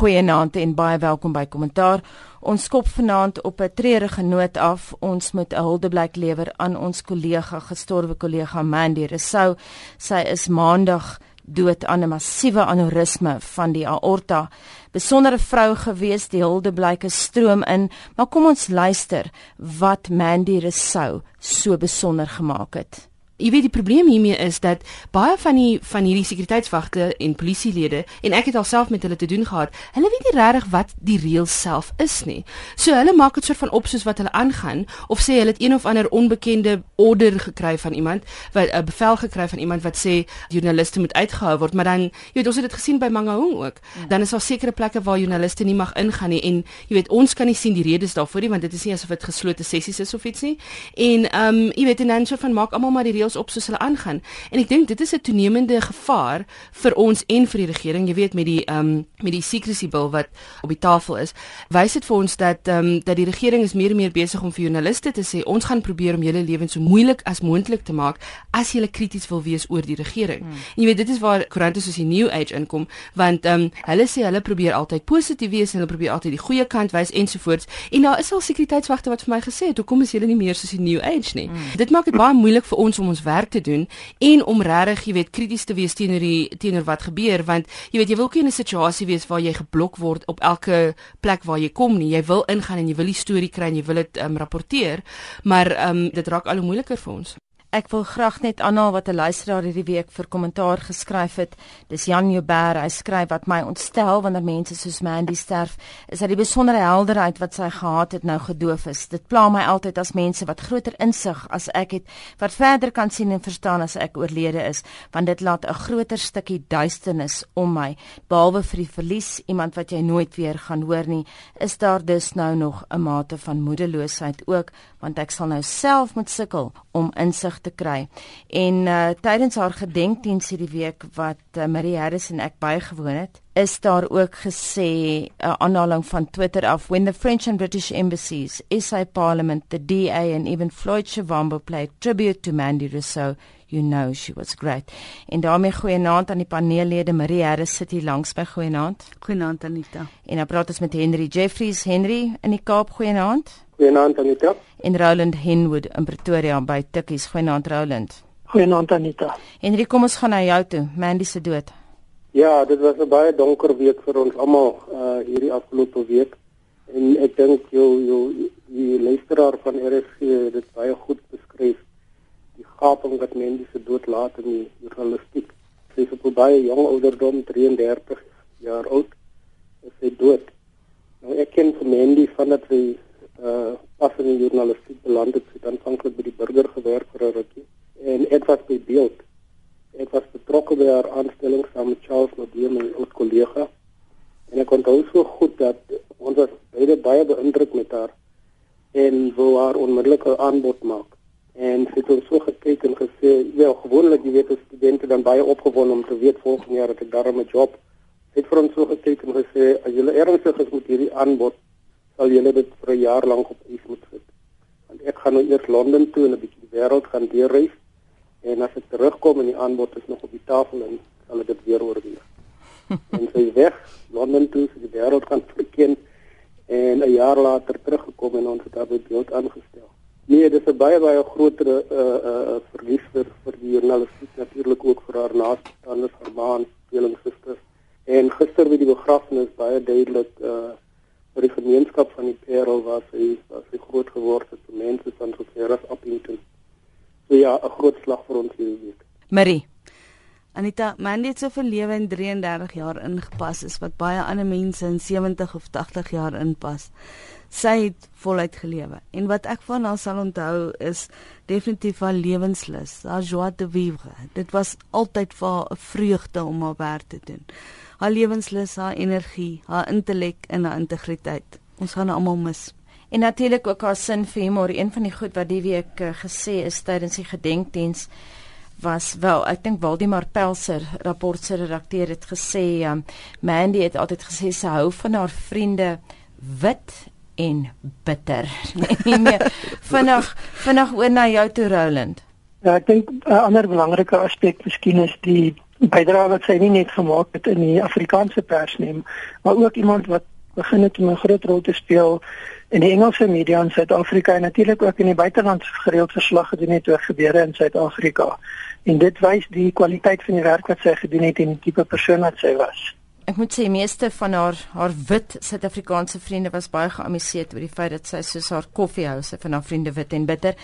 Goeienaand en baie welkom by Kommentaar. Ons skop vanaand op 'n treurige noot af. Ons moet 'n huldeblyk lewer aan ons kollega, gestorwe kollega Mandy Rousseau. Sy is Maandag dood aan 'n massiewe aneurisme van die aorta. Besondere vrou gewees, die huldeblyke stroom in, maar kom ons luister wat Mandy Rousseau so besonder gemaak het. Jy weet die probleem hiermee is dat baie van die van hierdie sekuriteitswagte en polisielede en ek het alself met hulle te doen gehad. Hulle weet nie regtig wat die reëls self is nie. So hulle maak dit soort van op soos wat hulle aangaan of sê hulle het een of ander onbekende order gekry van iemand wat 'n bevel gekry van iemand wat sê joernaliste moet uitgehou word, maar dan jy weet ons het dit gesien by Mangaung ook. Ja. Dan is daar sekere plekke waar joernaliste nie mag ingaan nie en jy weet ons kan nie sien die redes daarvoor nie want dit is nie asof dit geslote sessies is of iets nie. En ehm um, jy weet en dan soort van maak almal maar die reëls reëls op soos hulle aangaan. En ek dink dit is 'n toenemende gevaar vir ons en vir die regering, jy weet met die ehm um, met die secrecy bill wat op die tafel is. Wys dit vir ons dat ehm um, dat die regering is meer en meer besig om vir joernaliste te sê ons gaan probeer om julle lewens so moeilik as moontlik te maak as jy krities wil wees oor die regering. Hmm. En jy weet dit is waar koerante soos die New Age inkom want ehm um, hulle sê hulle probeer altyd positief wees en hulle probeer altyd die goeie kant wys ensovoorts. En daar is al sekuriteitswagte wat vir my gesê het hoekom is julle nie meer soos die New Age nie. Hmm. Dit maak dit baie moeilik vir ons om ons werk te doen en om regtig, jy weet, krities te wees teenoor die teenoor wat gebeur want jy weet jy wil ook nie in 'n situasie wees waar jy geblok word op elke plek waar jy kom nie. Jy wil ingaan en jy wil die storie kry en jy wil dit um, rapporteer, maar um, dit raak al hoe moeiliker vir ons. Ek wil graag net aanhaal wat 'n luisteraar hierdie week vir kommentaar geskryf het. Dis Jan Joubert. Hy skryf wat my ontstel wanneer mense soos Mandy sterf, is dat die besondere helderheid wat sy gehad het nou gedoof is. Dit pla my altyd as mense wat groter insig as ek het, wat verder kan sien en verstaan as ek oorlede is, want dit laat 'n groter stukkie duisternis om my. Behalwe vir die verlies, iemand wat jy nooit weer gaan hoor nie, is daar dus nou nog 'n mate van moedeloosheid ook, want ek sal nou self moet sukkel om insig te kry. En uh tydens haar gedenkdiens hierdie week wat uh, Marie Harris en ek bygewoon het, is daar ook gesê 'n uh, aanhaling van Twitter af when the French and British embassies, SA Parliament, the DA and even Floyd Shivambu played tribute to Mandy Rousseau You know she was great. En daarmee goeienaand aan die paneellede Marie Harris sit hier langs by goeienaand. Goeienaand Anita. En dan praat ons met Henry Jeffries. Henry in die Kaap goeienaand. Goeienaand Anita. En Roland Henwood in Pretoria by Tikkies. Goeienaand Roland. Goeienaand Anita. Henry, kom ons gaan na jou toe. Mandy se dood. Ja, dit was 'n baie donker week vir ons almal uh hierdie afgelope week. En ek dink jy jy die luisteraar van RSG het dit baie goed beskryf. Die gaping wat Mandy se dood laat in die journalistiek. Sy is op 'n baie jong ouderdom, 33 jaar oud, is sy dood. Nou ek ken vir Mandy vandat sy uh as in die journalistiek beland het, het aanvanklik by die burger gewerk vir 'n rukkie en ek was by beeld. Ek was betrokke by haar aanstelling saam met Charles Modee, my ou kollega. En ek onthou so goed dat ons was beide baie beïndruk met haar en wou haar onmiddellike aanbod maak. En sy het ons so gekyk en gesê, "Wel, gewoonlik jy weet as studente dan baie opgewonde om te weet volgende jaar het ek daarmee 'n job." Sy het vir ons so gekyk en gesê, "As jy ernstig is met hierdie aanbod, sal julle dit vir 'n jaar lank op ys moet sit. Want ek gaan nou eers Londen toe en 'n bietjie die wêreld gaan deurreis en as ek terugkom en die aanbod is nog op die tafel en sal ek dit weer oorweeg. en sy weg Londen toe vir die wêreld gaan verken en 'n jaar later teruggekom en ons het daar by beeld aangestel. Nee, dit is 'n baie baie groter uh uh verlies vir vir die journalistiek natuurlik ook vir haar naaste standers, haar ma en tweelingsusters. En gister by die begrafnis baie duidelik uh vir die gemeenskap van die Parel waar sy waar sy groot geword het, mense van so ver as Appington. So ja, 'n groot slag vir ons hierdie week. Marie Anita, man het so vir lewe in 33 jaar ingepas is wat baie ander mense in 70 of 80 jaar inpas. Sy het voluit gelewe en wat ek van haar sal onthou is definitief haar lewenslus, haar joie de vivre. Dit was altyd vir haar 'n vreugde om haar werk te doen haar lewenslus, haar energie, haar intellek en haar integriteit. Ons gaan haar almal mis. En natuurlik ook haar sin vir humor. Een van die goed wat die week uh, gesê is tydens die gedenkdiens was wel, ek dink Waldemar Pelser, rapport se redakteur het gesê, um, Mandy het altyd gesê sy hou van haar vriende wit en bitter. Nee, vinnig vinnig oor na jou toe Roland. Ja, ek dink 'n uh, ander belangrike aspek miskien is die bydrae wat sy nie net gemaak het in die Afrikaanse pers nie, maar ook iemand wat begin het om 'n groot rol te speel in die Engelse media in Suid-Afrika en natuurlik ook in die buiteland gereeld verslag gedoen het oor gebeure in Suid-Afrika. En dit wys die kwaliteit van die werk wat sy gedoen het en die tipe persoon wat sy was. Ek moet sê meeste van haar haar wit Suid-Afrikaanse vriende was baie geamuseerd oor die feit dat sy soos haar koffiehouse van haar vriende wit en bitter.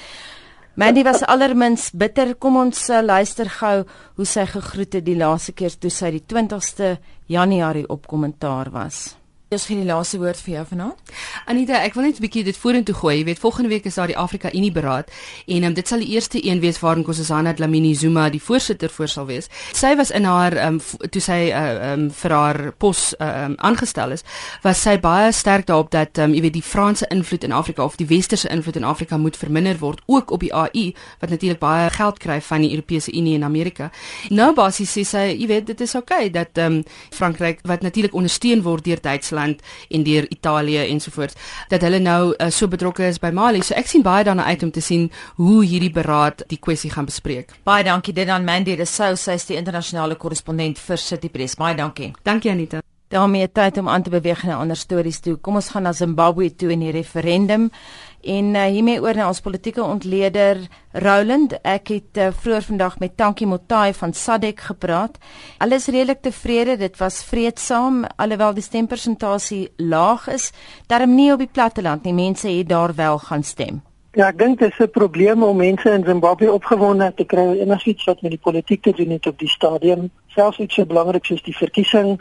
Mandy was allermins bitter. Kom ons uh, luister gou hoe sy gegroet het die laaste keer toe sy die 20ste Januarie op kommentaar was. Dis gee die laaste woord vir jou vanaand. Anita, ek wil net 'n bietjie dit vorentoe gooi. Jy weet volgende week is daar die Afrika Unie beraad en um, dit sal die eerste een wees waarin Nkosazana Dlamini Zuma die voorsitter voor sal wees. Sy was in haar um, toe sy uh, um, vir haar pos uh, um, aangestel is, was sy baie sterk daarop dat um, jy weet die Franse invloed in Afrika of die westerse invloed in Afrika moet verminder word ook op die AU wat natuurlik baie geld kry van die Europese Unie en Amerika. Nou basies sê sy, jy weet dit is oukei okay, dat um, Frankryk wat natuurlik ondersteun word deur Duitsland Duitsland en deur Italië ensovoorts dat hulle nou uh, so betrokke is by Mali. So ek sien baie daarna uit om te sien hoe hierdie beraad die kwessie gaan bespreek. Baie dankie dit aan Mandy de Sou, sy is die internasionale korrespondent vir City Press. Baie dankie. Dankie Anita. Daarmee tyd om aan te beweeg na ander stories toe. Kom ons gaan na Zimbabwe toe in die referendum. En uh, hiermee oor na ons politieke ontleder Roland. Ek het uh, vroeër vandag met Tankie Motai van Sadek gepraat. Alles redelik tevrede. Dit was vreedsaam alhoewel die stempersentasie laag is. Daarom nie op die platteland nie. Mense het daar wel gaan stem. Ja, ek dink dit is 'n probleem om mense in Zimbabwe opgewonde te kry oor enigiets wat met die politiek te doen het op die stadium. Selfs iets so belangrik soos die verkiesing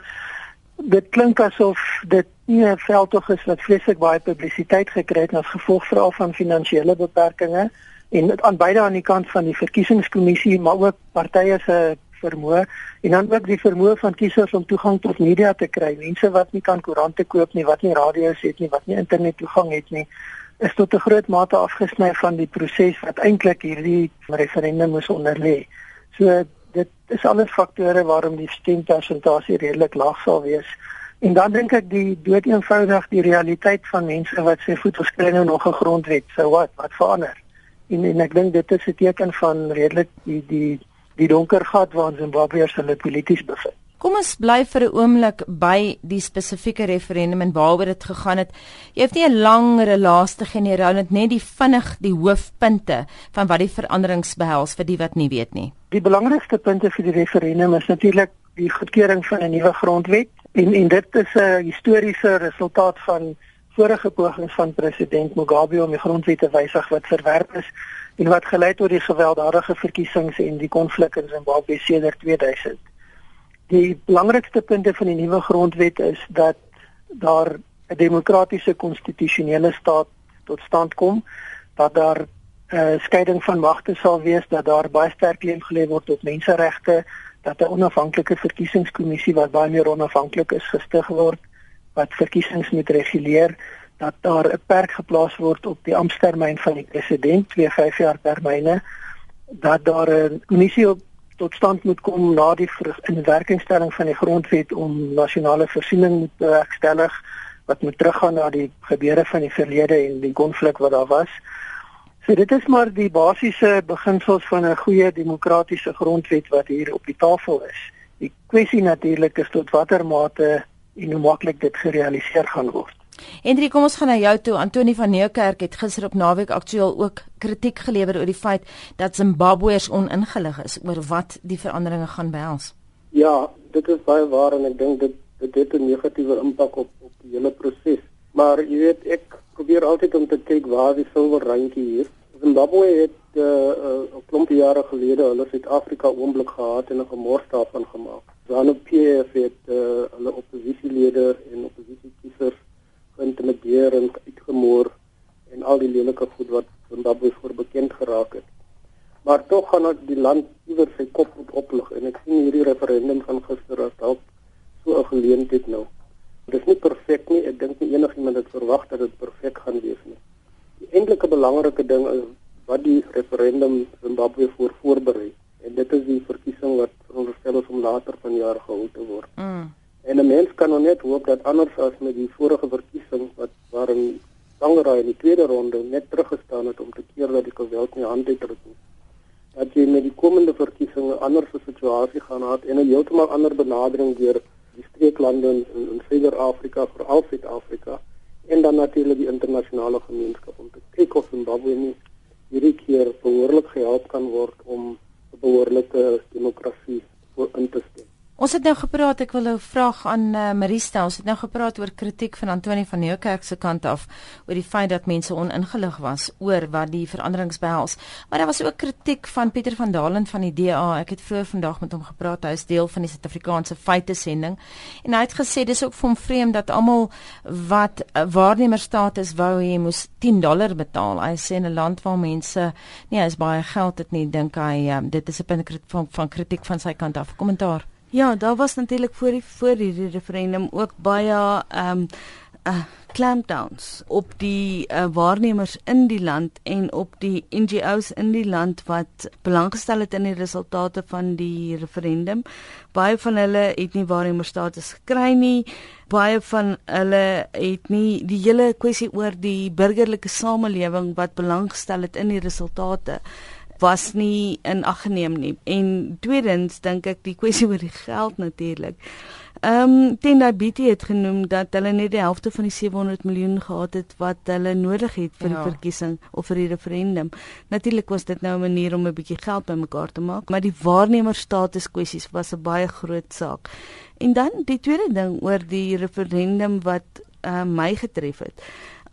dit klink asof dit nie 'n veldtog is wat vreeslik baie publisiteit gekry het as gevolg veral van finansiële beperkings en aan beide aan die kant van die verkiesingskommissie maar ook partye se vermoë en dan ook die vermoë van kiesers om toegang tot media te kry. Mense wat nie kan koerante koop nie, wat nie radio's het nie, wat nie internet toegang het nie, is tot 'n groot mate afgesny van die proses wat eintlik hierdie referendum moes onderlê. So dit is alles faktore waarom die stempersentasie redelik laag sal wees. En dan dink ek die dood eenvoudig die realiteit van mense wat sê voet geskry nou nog 'n grondwet. So wat? Wat verander? En en ek dink dit is 'n teken van redelik die die die donker gat waarin Zimbabwe se hulle polities bevind. Kom ons bly vir 'n oomblik by die spesifieke referendum en waaroor dit gegaan het. Jy het nie 'n lang relaas te generaal net die vinnig die hoofpunte van wat die veranderings behels vir die wat nie weet nie. Die belangrikste punte vir die referendum is natuurlik die goedkeuring van 'n nuwe grondwet en en dit is 'n historiese resultaat van vorige pogings van president Mugabe om die grondwet te wysig wat verwerp is en wat gelei het tot die gewelddadige verkiesings en die konflik in Zimbabwe sedert 2000. Die belangrikste punte van die nuwe grondwet is dat daar 'n demokratiese konstitusionele staat tot stand kom, dat daar uh, skeiding van magte sal wees dat daar baie sterk klem gelê word op menseregte dat 'n onafhanklike verkiesingskommissie wat baie meer onafhanklik is gestig word wat verkiesings moet reguleer dat daar 'n perk geplaas word op die amptetermyn van die president twee 5 jaar termyne dat daar 'n kommissie op tot stand moet kom na die inwerkingstelling van die grondwet om nasionale voorsiening moet bewerkstellig wat moet teruggaan na die gebeure van die verlede en die konflik wat daar was. So dit is maar die basiese beginsels van 'n goeie demokratiese grondwet wat hier op die tafel is. Die kwessie natuurlik is tot watter mate en hoe maklik dit gerealiseer gaan word. Hendrik, kom ons gaan na jou toe. Antoni van Nieuwkerk het gister op naweek aktueel ook kritiek gelewer oor die feit dat Zimbabweërs oningelig is oor wat die veranderinge gaan behels. Ja, dit is baie waar en ek dink dit dit het 'n negatiewe impak op op die hele proses. Maar jy weet ek probeer altyd om te kyk waar die silwer randjie hier. Zimbabwe het 'n uh, uh, klomp jare gelede hulle Suid-Afrika oomblik gehad en 'n gemors daarvan gemaak. ZANU-PF het uh, hulle oppositielede en oppositiekiesers geïntimideer en uitgemoor en al die lelike goed wat Zimbabwe voor bekend geraak het. Maar tog gaan dit die land iewers sy kop op oplig en ek sien hierdie referendum van gister as dalk so 'n geleentheid nou. Dit is nie perfek nie. Ek dink nie enigiemand het verwag dat dit perfek gaan wees nie. Die enkelike belangrike ding is wat die referendum Zimbabwe voor voorberei en dit is die verkiesing wat veronderstel is om later vanjaar gehou te word. Mm. En 'n mens kan nou net hoop dat anders as met die vorige verkiesing wat waarin Sangara in die tweede ronde net teruggestaan het om te keer dat die geweld nie hand uitdruk nie. dat jy met die komende verkiesings 'n ander situasie gaan hê en 'n heeltemal ander benadering deur die streeklande in, in, in Suider-Afrika, veral Suid-Afrika en dan natuurlik die internasionale gemeenskap om te kyk of Zimbabwe nie hierdie keer behoorlik gehelp kan word om 'n behoorlike demokrasie in te stel. Ons het nou gepraat, ek wil 'n vraag aan uh, Marista. Ons het nou gepraat oor kritiek van Antoni van Nieuwkerk se kant af oor die feit dat mense oningelig was oor wat die veranderings behels. Maar daar was ook kritiek van Pieter van Dalen van die DA. Ek het vroeër vandag met hom gepraat. Hy is deel van die Suid-Afrikaanse feite sending en hy het gesê dis ook vir hom vreemd dat almal wat uh, waarnemerstatus wou hê moes 10 dollar betaal. Hy sê in 'n land waar mense nee, is baie geld het nie dink hy um, dit is 'n punt van, van kritiek van sy kant af. Kommentaar. Ja, daar was natuurlik voor die voor die referendum ook baie ehm um, uh clampdowns op die uh, waarnemers in die land en op die NGOs in die land wat belang gestel het in die resultate van die referendum. Baie van hulle het nie waarnemerstatus gekry nie. Baie van hulle het nie die hele kwessie oor die burgerlike samelewing wat belang gestel het in die resultate was nie in ag geneem nie. En tweedens dink ek die kwessie oor die geld natuurlik. Ehm um, Tenda BT het genoem dat hulle net die helfte van die 700 miljoen gehad het wat hulle nodig het vir ja. die verkiesing of vir die referendum. Natuurlik was dit nou 'n manier om 'n bietjie geld bymekaar te maak, maar die waarnemerstatus kwessies was 'n baie groot saak. En dan die tweede ding oor die referendum wat uh, my getref het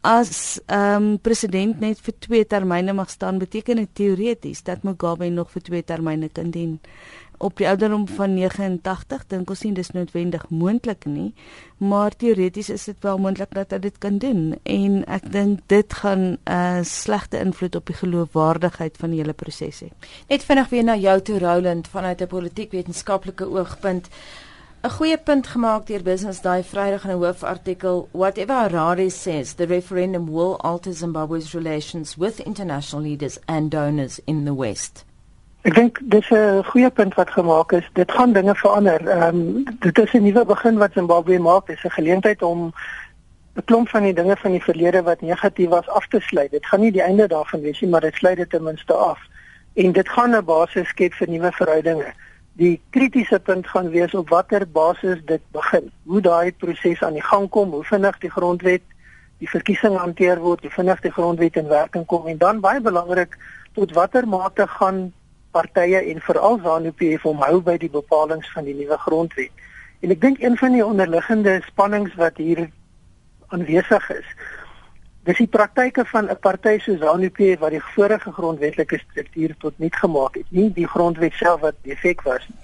as ehm um, president net vir twee termyne mag staan beteken dit teoreties dat Mugabe nog vir twee termyne kan dien. Op die ouderdom van 89 dink ons nie dis noodwendig moontlik nie maar teoreties is dit wel moontlik dat hy dit kan doen. En ek dink dit gaan 'n uh, slegte invloed op die geloofwaardigheid van die hele proses hê. Net vinnig weer na jou toe Roland vanuit 'n politiek wetenskaplike oogpunt 'n goeie punt gemaak deur Business daai Vrydag in 'n hoofartikel whatever Harare says the referendum will alter Zimbabwe's relations with international leaders and donors in the west. Ek dink dis 'n goeie punt wat gemaak is. Dit gaan dinge verander. Ehm um, dit is 'n nuwe begin wat Zimbabwe maak. Dit is 'n geleentheid om 'n klomp van die dinge van die verlede wat negatief was af te sluit. Dit gaan nie die einde daarvan wees nie, maar dit sluit dit ten minste af. En dit gaan 'n basis skep vir nuwe verhoudinge die kritiese punt gaan wees op watter basis dit begin. Hoe daai proses aan die gang kom, hoe vinnig die grondwet die verkiesing hanteer word, hoe vinnig die grondwet in werking kom en dan baie belangrik tot watter mate gaan partye en veral ZANU-PF omhou by die bepalinge van die nuwe grondwet. En ek dink een van die onderliggende spannings wat hier aanwesig is, Dis die praktyke van 'n party soos ZANU-PF wat die vorige grondwetlike struktuur tot niet gemaak het, nie die grondwet self wat defek was nie.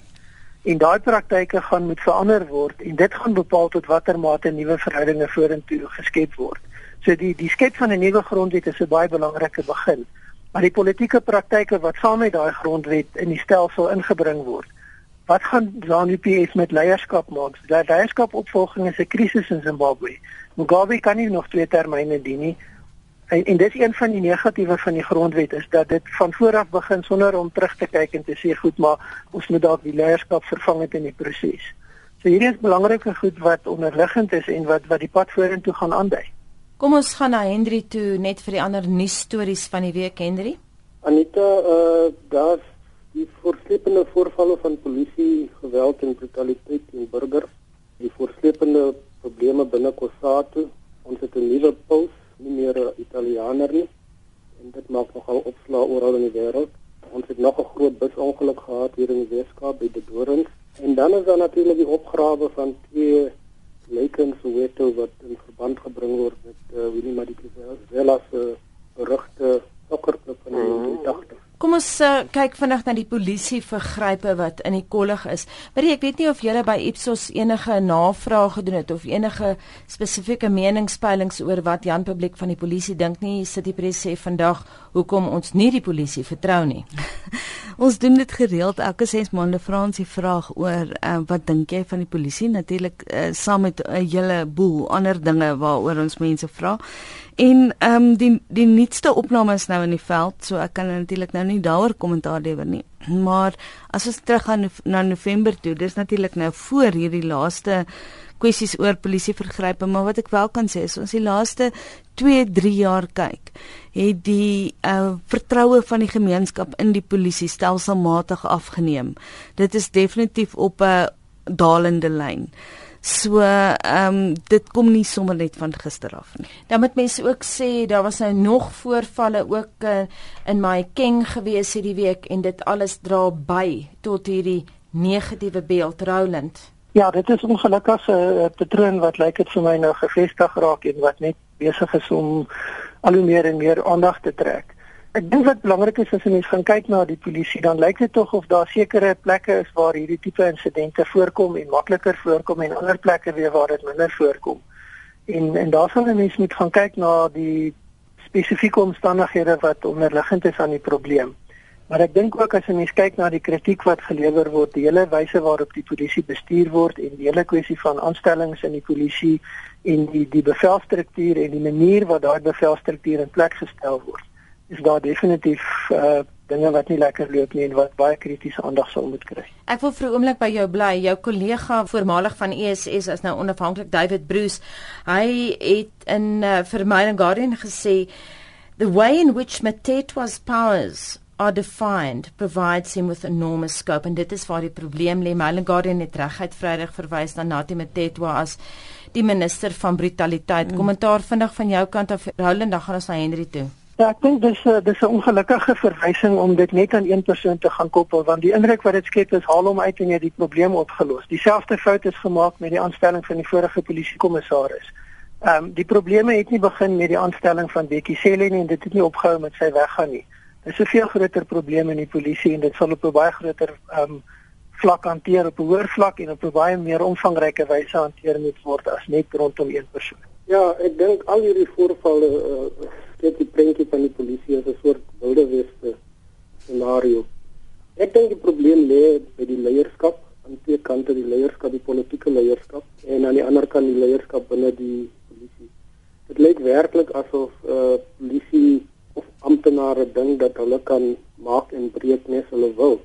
En daai praktyke gaan moet verander word en dit gaan bepaal tot watter mate nuwe verhoudinge vorentoe geskep word. So die die skep van 'n nuwe grondwet is 'n baie belangrike begin. Maar die politieke praktyke wat saam met daai grondwet in die stelsel ingebring word, wat gaan ZANU-PF met leierskap maak? Dat leierskap opvolging is 'n krisis in Zimbabwe. Mugabe kan nie nog twee termyne dien nie. En, en dis een van die negatiewe van die grondwet is dat dit van vooraf begin sonder om terug te kyk en te sê goed, maar ons moet dalk die leierskap vervang het in die proses. So hierdie is belangrike goed wat onderliggend is en wat wat die pad vorentoe gaan aandui. Kom ons gaan na Henry toe net vir die ander nuus stories van die week Henry. Anita, uh daar die voorslepende voorvalle van polisie geweld en brutaliteit teen burgers, die voorslepende probleme binne Kosato. Ons het 'n nuwe paus, nie meer 'n Italianer nie. En dit maak nogal opslaa oral in die wêreld. Ons het nog 'n groot busongeluk gehad hier in die Weskaap by die Dorings. En dan is daar natuurlik die opgrawe van twee lyke in Soweto wat in verband gebring word met uh, Winnie Madikizela se berugte sokkerklub van die 80s. Kom ons uh, kyk vinnig na die polisie vergrype wat in die kollig is. Maar ek weet nie of julle by Ipsos enige navrae gedoen het of enige spesifieke meningspeilings oor wat Jan publiek van die polisie dink nie. Sit die pres sê vandag hoekom ons nie die polisie vertrou nie. ons doen dit gereeld elke 6 maande vra ons die vraag oor uh, wat dink jy van die polisie? Natuurlik uh, saam met 'n uh, hele boel ander dinge waaroor ons mense vra. En ehm um, die die nuutste opname is nou in die veld, so ek kan natuurlik nou nie daaroor kommentaar lewer nie. Maar as ons terug gaan na November toe, dis natuurlik nou voor hierdie laaste kwessies oor polisievergrype, maar wat ek wel kan sê is ons die laaste 2, 3 jaar kyk, het die uh, vertroue van die gemeenskap in die polisie stelselmatig afgeneem. Dit is definitief op 'n dalende lyn. So ehm um, dit kom nie sommer net van gister af nie. Dan moet mense ook sê daar was nou nog voorvalle ook uh, in my Keng gewees hierdie week en dit alles dra by tot hierdie negatiewe beeld Roland. Ja, dit is ongelukkig 'n uh, patroon wat lyk dit vir my nou gevestig raak en wat net besig is om al hoe meer en meer aandag te trek. Ek dink wat belangrik is as jy mens gaan kyk na die polisie, dan lyk dit tog of daar sekere plekke is waar hierdie tipe insidente voorkom en makliker voorkom en ander plekke weer waar dit minder voorkom. En en daar sal 'n mens moet gaan kyk na die spesifieke omstandighede wat onderliggend is aan die probleem. Maar ek dink ook as jy mens kyk na die kritiek wat gelewer word, die hele wyse waarop die polisie bestuur word en die hele kwessie van aanstellings in die polisie en die die bevelstruktuur en die manier wat daai bevelstruktuur in plek gestel word is daar definitief uh dinge wat nie lekker loop nie en wat baie kritiese aandag sal moet kry. Ek wil vir 'n oomblik by jou bly. Jou kollega voormalig van ESS is nou onafhanklik David Bruce. Hy het in uh, vir my en Guardian gesê the way in which Matetwa's powers are defined provides him with enormous scope and dit is waar die probleem lê. My and Guardian het regheid Vrydag verwys na Natie Matetwa as die minister van brutaliteit. Mm. Kommentaar vinnig van jou kant af. Roland, dan gaan ons na Henry toe. Ja, ek dink dis 'n dis 'n ongelukkige verwysing om dit net aan een persoon te gaan koppel want die indruk wat dit skep is haal hom uit en jy die probleem opgelos. Dieselfde fout is gemaak met die aanstelling van die vorige polisiekommissaris. Ehm um, die probleme het nie begin met die aanstelling van Bekkie Cele nie en dit het nie opgehou met sy weggaan nie. Dit is 'n veel groter probleem in die polisie en dit sal op 'n baie groter um, vlak hanteer op 'n hoër vlak en op 'n baie meer omvangryke wyse hanteer moet word as net rondom een persoon. Ja, ek dink al hierdie voorvalle uh, skep die prentjie van die polisie as 'n soort wilde weste scenario. Ek dink die probleem lê by die leierskap aan twee kante, die leierskap, die politieke leierskap en aan die ander kant die leierskap binne die polisie. Dit lyk werklik asof eh uh, polisie amptenare dink dat hulle kan maak en breek net hulle wil.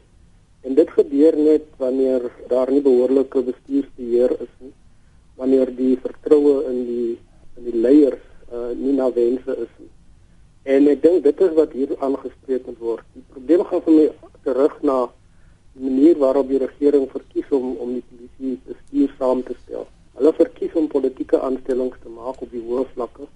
En dit gebeur net wanneer daar nie behoorlike bestuursbeheer is nie. Wanneer die vertroue in die in die leiers uh, nie na wense is nie. En ek dink dit is wat hier aangespreek word. Die probleem gaan vir my terug na die manier waarop die regering verkies om om die polisie bestuur saam te stel. Hulle verkies om politieke aanstellings te maak op die hoë vlakke.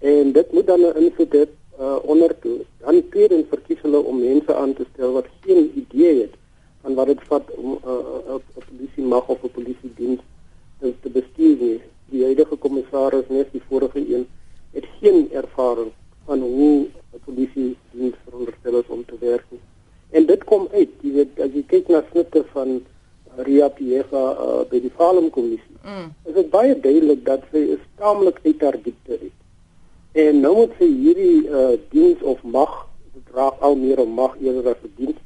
En dit moet dan 'n invloed hê uh, onder toe. Dan tweedens verkies hulle om mense aan te stel wat geen idee het van wat dit vat om 'n uh, uh, uh, polisie mag of 'n polisie diens te, te bestuur nie. Die huidige kommissaris net die vorige een het geen ervaring van hoe 'n polisie diens veronderstel is om te werk. En dit kom uit, jy weet as jy kyk na snitte van Ria Piega uh, by die Falem kommissie. Mm. Is dit baie duidelik dat sy is taamlik uit haar. En nou moet sy hierdie uh, diens of mag, dit raak al meer om mag eerder as 'n diens.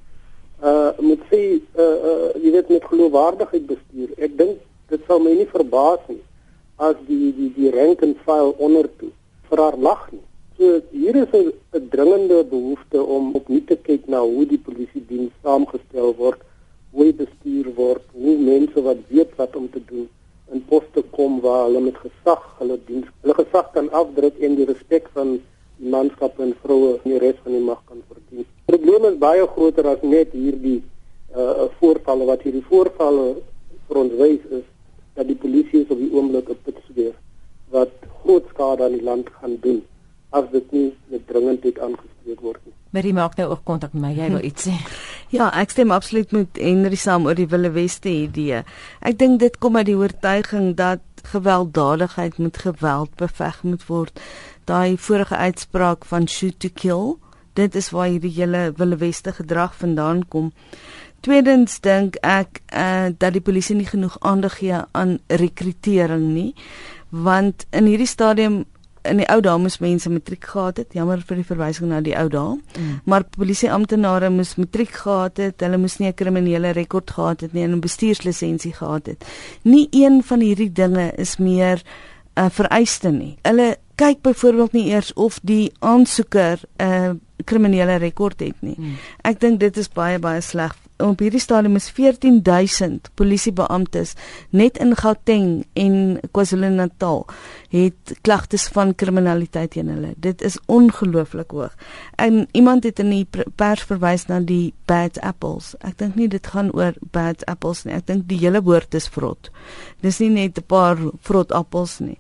Uh moet sy uh, uh jy weet met geloofwaardigheid bestuur. Ek dink dit sal my nie verbaas nie as die die die rank and file onder toe vir haar lag nie. So hier is 'n dringende behoefte om opnuut te kyk na hoe die polisie diens saamgestel word, hoe bestuur word, hoe mense wat weet wat om te doen in poste kom waar hulle met gesag hulle diens, hulle gesag kan afdruk en die respek van manskap en vroue in die res van die mag kan verdien. Die probleem is baie groter as net hierdie uh voorvalle wat hierdie voorvalle vir ons wys is dat die polisie op die oomblik 'n pitsweer wat groot skade aan die land gaan doen as dit nie met dringendheid aangespreek word nie. Marie maak nou ook kontak met my. Jy wil iets sê. Ja, ek stem absoluut met Henry saam oor die Wille Weste idee. Ek dink dit kom uit die oortuiging dat gewelddadigheid met geweld beveg moet word. Daai vorige uitspraak van shoot to kill, dit is waar hierdie hele Wille Weste gedrag vandaan kom. Tweedens dink ek uh, dat die polisie nie genoeg aandag gee aan rekrutering nie, want in hierdie stadium in die ou dae moes mense matriek gehad het. Jammer vir die verwysing na die ou dae. Mm. Maar polisie amptenare moes matriek gehad het. Hulle moes nie 'n kriminele rekord gehad het nie en 'n bestuurslisensie gehad het. Nie een van hierdie dinge is meer 'n uh, vereiste nie. Hulle kyk byvoorbeeld nie eers of die aansoeker 'n uh, kriminele rekord het nie. Mm. Ek dink dit is baie baie sleg op hierdie stadium is 14000 polisiebeamptes net in Gauteng en KwaZulu-Natal het klagtes van kriminaliteit teen hulle. Dit is ongelooflik hoog. En iemand het in die pers verwys na die bad apples. Ek dink nie dit gaan oor bad apples nie. Ek dink die hele woord is vrot. Dis nie net 'n paar vrot appels nie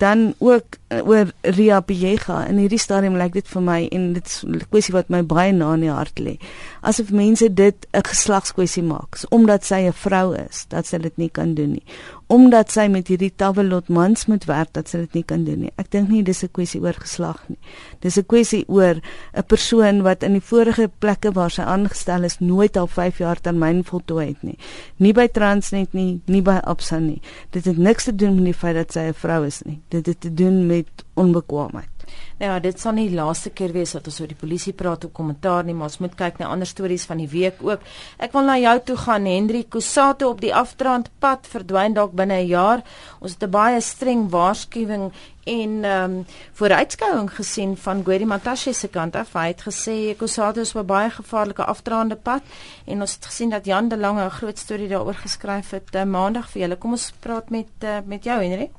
dan ook oor Ria Piega in hierdie stadium lyk dit vir my en dit is 'n kwessie wat my baie na in die hart lê. Asof mense dit 'n geslagskwessie maak, so, omdat sy 'n vrou is, dat sy dit nie kan doen nie omdat sy met hierdie Tawelot mans moet werk dat sy dit nie kan doen nie. Ek dink nie dis 'n kwessie oor geslag nie. Dis 'n kwessie oor 'n persoon wat in die vorige plekke waar sy aangestel is nooit al 5 jaar termyn voltooi het nie. Nie by Transnet nie, nie by Absa nie. Dit het niks te doen met die feit dat sy 'n vrou is nie. Dit het te doen met onbekwaamheid. Nou ja, dit sal nie die laaste keer wees dat ons oor die polisie praat op kommentaar nie, maar ons moet kyk na ander stories van die week ook. Ek wil na jou toe gaan, Henry Kusato op die afdraand pad verdwyn dalk binne 'n jaar. Ons het 'n baie streng waarskuwing en ehm um, vooruitskouing gesien van Gwedi Matashe se kant af. Hy het gesê Kusato is op 'n baie gevaarlike afdraande pad en ons het gesien dat Jan de Lange 'n groot storie daaroor geskryf het uh, maandag vir julle. Kom ons praat met uh, met jou, Henry.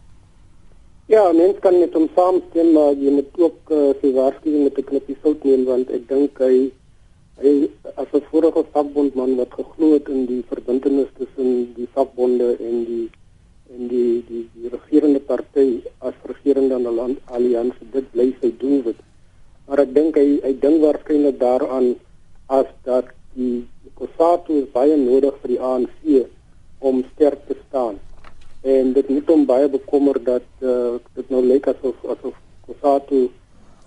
Ja, mens kan met hom saamstem, maar jy moet ook uh, sy waarskuwing met 'n knippie sout neem want ek dink hy hy as 'n vorige vakbondman wat geglo het in die verbintenis tussen die vakbonde en die en die die die regerende party as regerende aan die land alliansie dit bly sy doelwit. Maar ek dink hy hy dink waarskynlik daaraan as dat die Kossatu baie nodig vir die ANC om sterk te staan en dit het hom baie bekommer dat uh, dit nou lyk asof asof Kossatu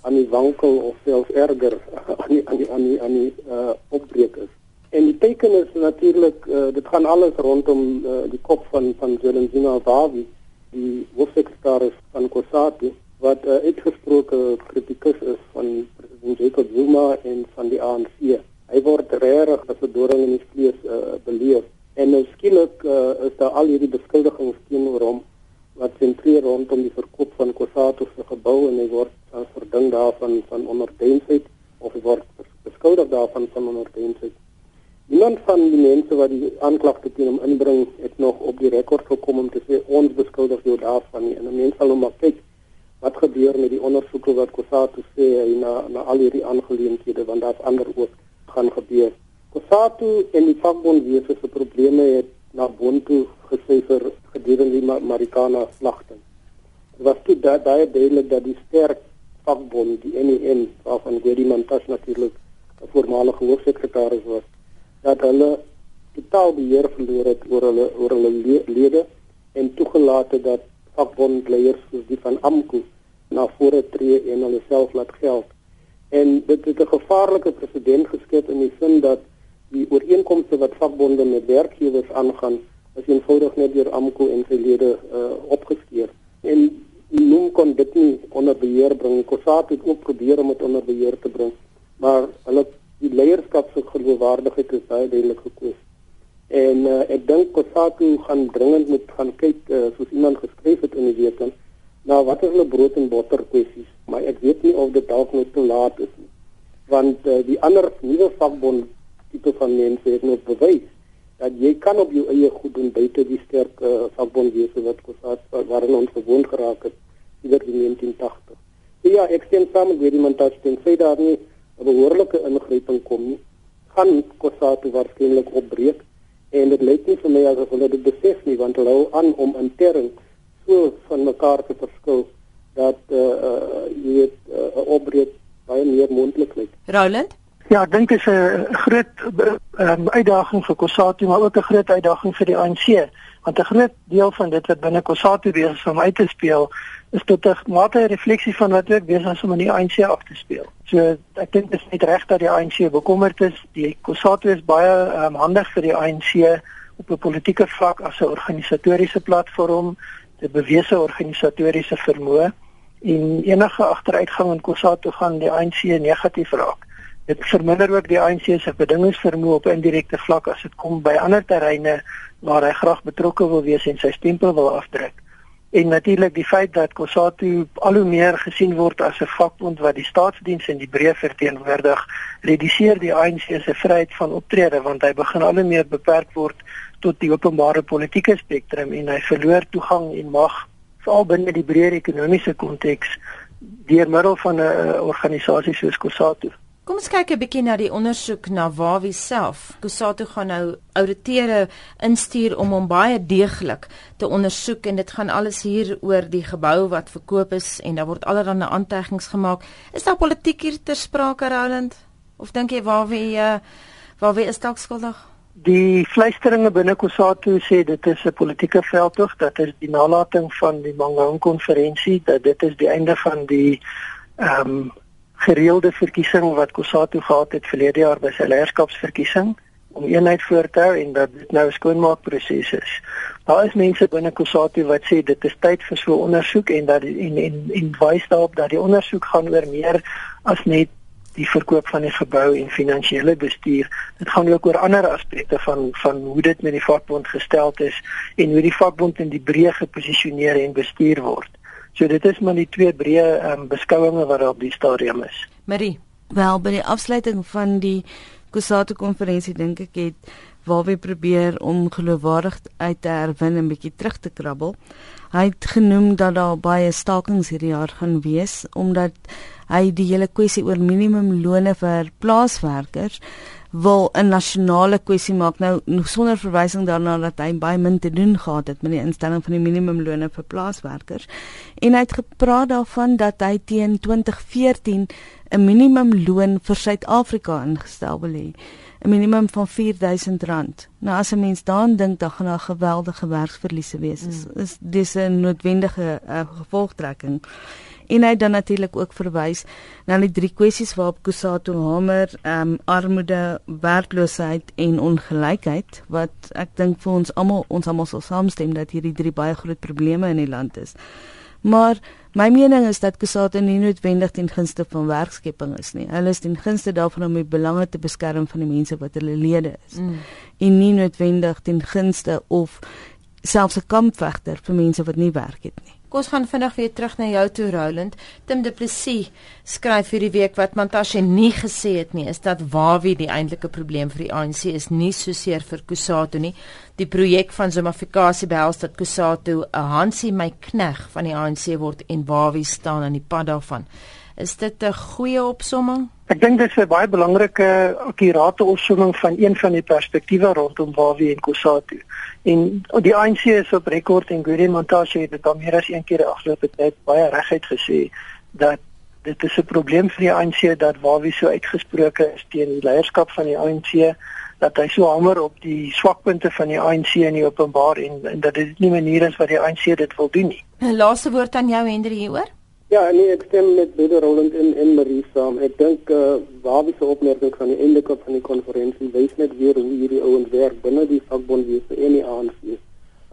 aan die wankel of selfs erger aan die aan die aan die, aan die uh, opbreek is. En die teken is natuurlik uh, dit gaan alles rondom uh, die kop van van Zelensina Vavi, die hoofsekretaris van Kossatu wat uh, uitgesproke kritikus is van president Jacob Zuma en van die ANC. Hy word regtig as 'n doring in die vlees uh, beleef En nou skielik uh, is daar al hierdie beskuldigings teenoor hom wat sentreer rondom die verkoop van Kosato se gebou en hy word as verding daarvan van onderdensheid of hy word beskuldig daarvan van onderdensheid. Niemand van die mense wat die aanklagte teen hom inbring het nog op die rekord gekom om te sê ons beskuldig jou daarvan nie. En mense sal nou maar kyk wat gebeur met die ondersoeke wat Kosato sê na na al hierdie aangeleenthede want daar's ander ook gaan gebeur. Kusatu en die vakbondwese se probleme het na Bontu gesyfer gedurende die Marikana slagting. Dit was toe da baie duidelik dat die sterk vakbond, die NEN, waarvan Gwedi Mantashe natuurlik 'n voormalige hoofsekretaris was, dat hulle totaal beheer verloor het oor hulle oor hulle lede en toegelaat dat vakbondleiers soos die van AMKU na vore tree en hulle self laat geld. En dit het 'n gevaarlike presedent geskep in die sin dat die ooreenkomste wat vakbonde met werkgewers aangaan is eenvoudig net deur AMKU en sy lede uh, opgeskeer en noem kon dit nie onder beheer bring Kossat het ook probeer om dit onder beheer te bring maar hulle die leierskap se geloofwaardigheid is baie duidelik gekoes en uh, ek dink Kossat gaan dringend moet gaan kyk uh, soos iemand geskryf het in die week na wat is hulle brood en botter kwessies maar ek weet nie of dit dalk nog te laat is nie want uh, die ander nuwe vakbond tipe van mense het nou bewys dat jy kan op jou eie goed doen buite die sterk uh, vakbondwese wat kosat waarin ons gewoon geraak het ieder in 1980. So ja, ek sien saam met die montage ten sê daar nie 'n behoorlike ingryping kom nie. Gaan kosat waarskynlik opbreek en dit lyk nie vir my asof hulle dit besef nie want hulle hou aan om intern so van mekaar te verskil dat eh uh, uh, jy weet 'n uh, opbreek baie meer moontlik lyk. Roland Ja, ek dink dit is 'n groot um, uitdaging vir Kossatu, maar ook 'n groot uitdaging vir die ANC, want 'n groot deel van dit wat binne Kossatu besig is om uit te speel, is tot 'n mate 'n refleksie van wat ook besig is om in die ANC af te speel. So ek dink dit is net reg dat die ANC bekommerd is. Die Kossatu is baie um, handig vir die ANC op 'n politieke vlak as 'n organisatoriese platform, 'n bewese organisatoriese vermoë en enige agteruitgang in Kossatu gaan die ANC negatief raak. Dit verminder ook die ANC se bedingingsvermoë op indirekte vlak as dit kom by ander terreine waar hy graag betrokke wil wees en sy stempel wil afdruk. En natuurlik die feit dat COSATU al hoe meer gesien word as 'n vakbond wat die staatsdiens in die breë verteenwoordig, reduseer die ANC se vryheid van optrede want hy begin al hoe meer beperk word tot die openbare politieke spektrum en hy verloor toegang en mag veral binne die breër ekonomiese konteks deur middel van 'n organisasie soos COSATU. Kom ons kyk 'n bietjie na die ondersoek na Wawi self. Kusatu gaan nou ouditeure instuur om hom baie deeglik te ondersoek en dit gaan alles hier oor die gebou wat verkoop is en daar word allerlei aantegnings gemaak. Is daar politiek hier ter sprake Roland? Of dink jy Wawi uh, Wawi is dalk skuldig? Die fluisteringe binne Kusatu sê dit is 'n politieke veldtog, dat is die nalatiging van die Mangaung konferensie, dat dit is die einde van die ehm um, gereelde verkiesing wat Kusatu gehad het verlede jaar by sy leierskapsverkiesing om eenheid voor te hou en dat dit nou 'n skoonmaakproses is. Daar is mense binne Kusatu wat sê dit is tyd vir so 'n ondersoek en dat en en en wys daarop dat die ondersoek gaan oor meer as net die verkoop van die gebou en finansiële bestuur. Dit gaan ook oor ander aspekte van van hoe dit met die vakbond gestel is en hoe die vakbond in die breë geposisioneer en bestuur word. So dit is maar die twee breë um, beskouinge wat op die stadium is. Marie, wel by die afsluiting van die Kusatu konferensie dink ek het waar we probeer om geloofwaardigheid te herwin en bietjie terug te krabbel. Hy het genoem dat daar baie stakings hierdie jaar gaan wees omdat hy die hele kwessie oor minimumlone vir plaaswerkers wil 'n nasionale kwessie maak nou sonder verwysing daarna dat hy baie min te doen gehad het met die instelling van die minimumlone vir plaaswerkers en hy het gepraat daarvan dat hy teen 2014 'n minimumloon vir Suid-Afrika ingestel wil hê 'n minimum van R4000. Nou as 'n mens daaraan dink dan gaan daar geweldige werksverliese wees. Is mm. is dis 'n noodwendige uh, gevolgtrekking en hy dan natuurlik ook verwys na die drie kwessies waarop Kusato hamer, ehm um, armoede, werkloosheid en ongelykheid wat ek dink vir ons almal ons almal sal saamstem dat hierdie drie baie groot probleme in die land is. Maar my mening is dat Kusato nie noodwendig ten gunste van werkskepping is nie. Hulle is ten gunste daarvan om die belange te beskerm van die mense wat hulle lede is. Mm. En nie noodwendig ten gunste of selfs 'n kampvegter vir mense wat nie werk het nie. Kom ons gaan vinnig weer terug na jou toe Roland. Tim Du Plessis skryf hierdie week wat Mantashe nie gesê het nie, is dat Wawi die eintlike probleem vir die ANC is nie so seer vir Kusatu nie. Die projek van Zomafikasie behels dat Kusatu 'n Hansie my knegg van die ANC word en Wawi staan aan die pad daarvan. Is dit 'n goeie opsomming? Ek dink dit is 'n baie belangrike akkurate opsomming van een van die perspektiewe rondom Wawi en Kusatu. En die ANC is op rekord en Guri Montashe het dit al meer as een keer afgelope tyd baie reguit gesê dat dit is 'n probleem vir die ANC dat Wawi so uitgesproke is teen die leierskap van die ANC dat hy so hamer op die swakpunte van die ANC in die openbaar en, en dat dit nie maniere is wat die ANC dit wil doen nie. 'n Laaste woord aan jou Hendrik hieroor? Ja, nee, ek stem met Bedo Roland en en Marie saam. Ek dink eh uh, waar wie se opmerking van die einde kop van die konferensie wys net weer hoe hierdie ouens werk binne die vakbond wie se en die ANC.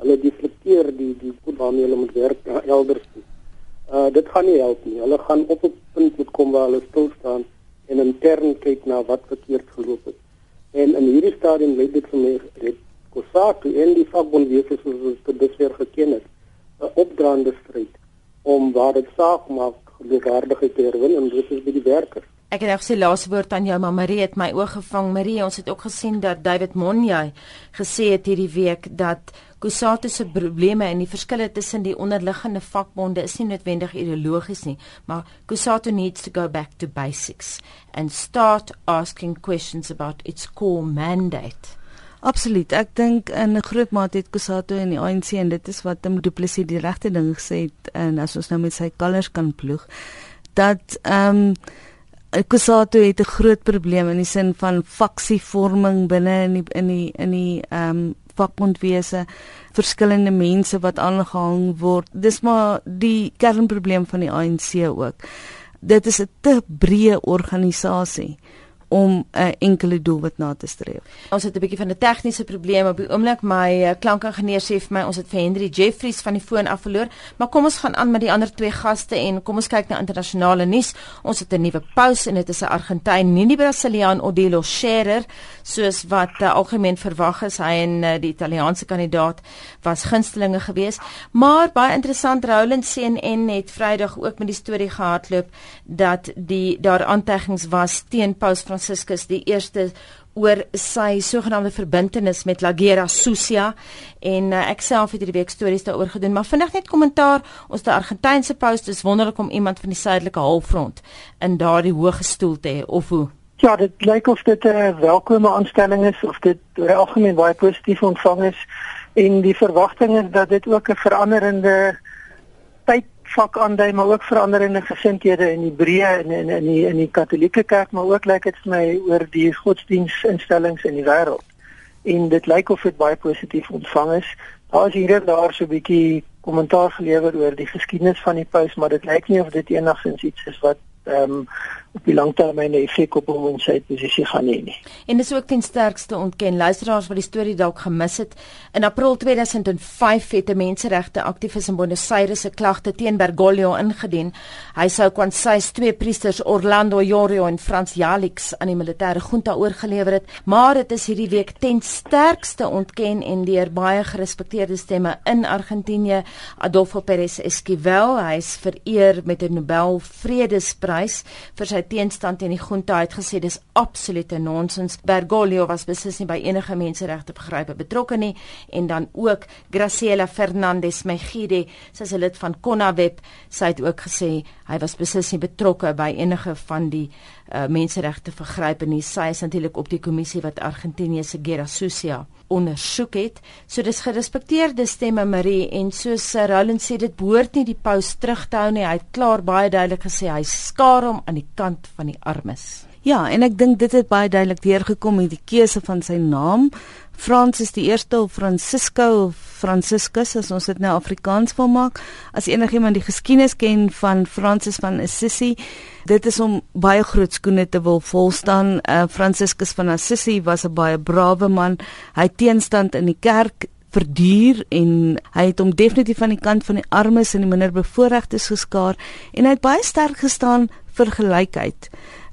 Hulle deflekteer die die goed waarmee hulle moet werk uh, elders. Eh uh, dit gaan nie help nie. Hulle gaan op 'n punt moet kom waar hulle stil staan en intern kyk na wat verkeerd geloop het. En in hierdie stadium lê dit vir my dit Kossatu en die vakbond wie se soos dit besig geken het, 'n opdraande stryd om waar dit saak maak geloofwaardigheid te herwin en dit is by die werkers. Ek het nou gesê laaste woord aan jou maar Marie het my oog gevang. Marie, ons het ook gesien dat David Monjay gesê het hierdie week dat Kusatu se probleme en die verskille tussen die onderliggende vakbonde is nie noodwendig ideologies nie, maar Kusatu needs to go back to basics and start asking questions about its core mandate. Absoluut. Ek dink in 'n groot mate het Kusato en die ANC en dit is wat hom Du Plessis die regte ding gesê het en as ons nou met sy kalers kan ploeg dat ehm um, Kusato het 'n groot probleem in die sin van faksievorming binne in die in die in die ehm um, vakbondwese verskillende mense wat aangehang word. Dis maar die kernprobleem van die ANC ook. Dit is 'n te breë organisasie om 'n uh, enkele doelwit na te streef. Ons het 'n bietjie van 'n tegniese probleem op die oomblik. My uh, klankingenieur sê vir my ons het vir Henry Jeffries van die foon af verloor, maar kom ons gaan aan met die ander twee gaste en kom ons kyk na internasionale nuus. Ons het 'n nuwe paus en dit is 'n Argentyn, nie die Brasiliaan Odilo Scherer soos wat uh, algemeen verwag is. Hy en uh, die Italiaanse kandidaat was gunstelinge geweest, maar baie interessant Roland CNN het Vrydag ook met die storie gehardloop dat die daar aanteggings was teen Paus Franciscus die eerste oor sy sogenaamde verbintenis met Lagera Sucia. En uh, ek self het hierdie week stories daaroor gedoen maar vinnig net kommentaar. Ons die Argentynse paus dis wonderlik om iemand van die suidelike halfrond in daardie hoë gestoel te hê of hoe? Ja, dit lyk of dit 'n welkome aanstelling is of dit oor die algemeen baie positief ontvang is en die verwagting is dat dit ook 'n veranderende tyd vak aandui maar ook veranderende gesindhede in Hebreë en in in die in die Katolieke Kerk maar ook lyk dit vir my oor die godsdienstinstellings in die wêreld. En dit lyk of dit baie positief ontvang is. Daar is hier en daar so 'n bietjie kommentaar gelewer oor die geskiedenis van die paus, maar dit lyk nie of dit enigsins iets is wat ehm um, op die langtermyn effek op hom sy posisie gaan hê nie. En dis ook ten sterkste ontken luisteraars wat die storie dalk gemis het. In April 2005 het 'n menseregte aktivis in Buenos Aires 'n klagte teen Bergoglio ingedien. Hy sou kwansy's twee priesters Orlando Jorio en Frans Jalix aan die militêre junta oorgelewer het, maar dit is hierdie week ten sterkste ontken en deur baie gerespekteerde stemme in Argentinië. Adolfo Pérez Esquivel, hy is vereer met 'n Nobel Vredesprys vir sy teenstand teen die junta het gesê dis absolute nonsens. Bergoglio was beslis nie by enige menseregte begrype betrokke nie en dan ook Graciela Fernandez Mejide, sy is 'n lid van CONAWEP, sy het ook gesê hy was beslis nie betrokke by enige van die uh, menseregte vergrype nie. Sy is natuurlik op die kommissie wat Argentinië se Guerra Sucia ondersoek het. So dis gerespekteerde stemme Marie en soos Roland sê dit behoort nie die paus terug te hou nie. Hy het klaar baie duidelik gesê hy skaar hom aan die kant van die armes. Ja, en ek dink dit het baie duidelik deurgekom met die keuse van sy naam. Fransis die eerste of Francisco of Franciscus as ons dit nou Afrikaans wil maak. As enigiemand die geskiedenis ken van Francis van Assisi, dit is om baie groot skoene te wil volstaan. Uh, Franciscus van Assisi was 'n baie brawe man. Hy teenstand in die kerk verduur en hy het hom definitief aan die kant van die armes en die minderbevoorregtes geskaar en hy het baie sterk gestaan vir gelykheid.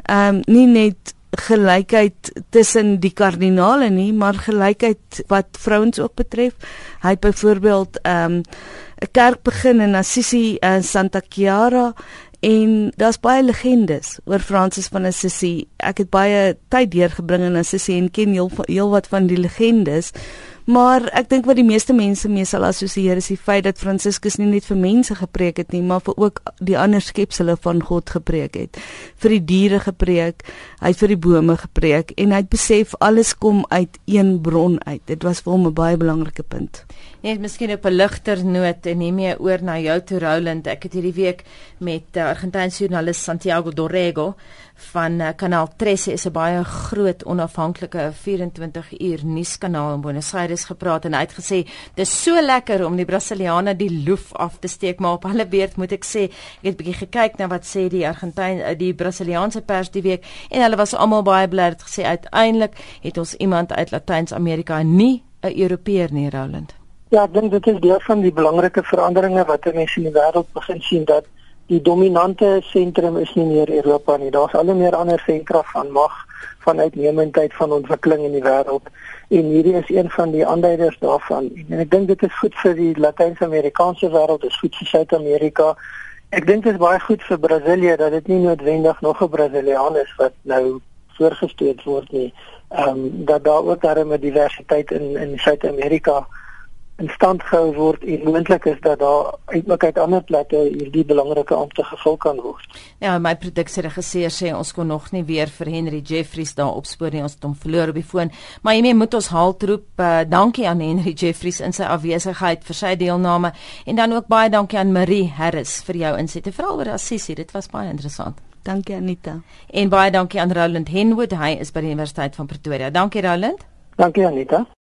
Ehm um, nie net gelykheid tussen die kardinale nie, maar gelykheid wat vrouens ook betref. Hy het byvoorbeeld ehm um, 'n kerk begin in Assisi in Santa Chiara en daar's baie legendes oor Francis van Assisi. Ek het baie tyd deurgebring in Assisi en ken heel heel wat van die legendes. Maar ek dink wat die meeste mense mee sal assosieer is die feit dat Franciscus nie net vir mense gepreek het nie, maar vir ook die ander skepsels van God gepreek het. Vir die diere gepreek, hy het vir die bome gepreek en hy het besef alles kom uit een bron uit. Dit was vir hom 'n baie belangrike punt. Net miskien op 'n ligter noot en nie meer oor na jou toe Roland. Ek het hierdie week met uh, Argentynse joernalis Santiago Dorrego van uh, kanaal 13 is 'n baie groot onafhanklike 24 uur nuuskanaal in Buenos Aires gepraat en hy het gesê dis so lekker om die Brasiliane die loef af te steek maar op hulle beurt moet ek sê ek het bietjie gekyk na wat sê die Argentyn uh, die Brasiliaanse pers die week en hulle was almal baie bly. Het gesê uiteindelik het ons iemand uit Latyns-Amerika nie 'n Europeër nie Roland. Ja, ek dink dit is deel van die belangrike veranderinge wat mense in die wêreld begin sien dat die dominante sentrum is nie meer Europa nie. Daar's al meer ander sentra van mag, van uitnemendheid, van ontwikkeling in die wêreld. En hierdie is een van die aanduiders daarvan. En ek dink dit is goed vir die Latyns-Amerikaanse wêreld, dit is goed vir Suid-Amerika. Ek dink dit is baie goed vir Brasilië dat dit nie noodwendig nog 'n Brasiliaan is wat nou voorgestoot word nie. Ehm um, dat daar ook daarmee diversiteit in in Suid-Amerika in stand gehou word en moontlik is dat daar uiteindelik uit ander plekke hierdie belangrike ampte gevul kan word. Ja, my produksieregisseur sê ons kon nog nie weer vir Henry Jeffries daar opspoor nie, ons het hom verloor op die foon. Maar jy moet ons haltroep. Uh, dankie aan Henry Jeffries in sy afwesigheid vir sy deelname en dan ook baie dankie aan Marie Harris vir jou insette veral oor Assisi. Dit was baie interessant. Dankie Anita. En baie dankie aan Roland Henwood, hy is by die Universiteit van Pretoria. Dankie Roland. Dankie Anita.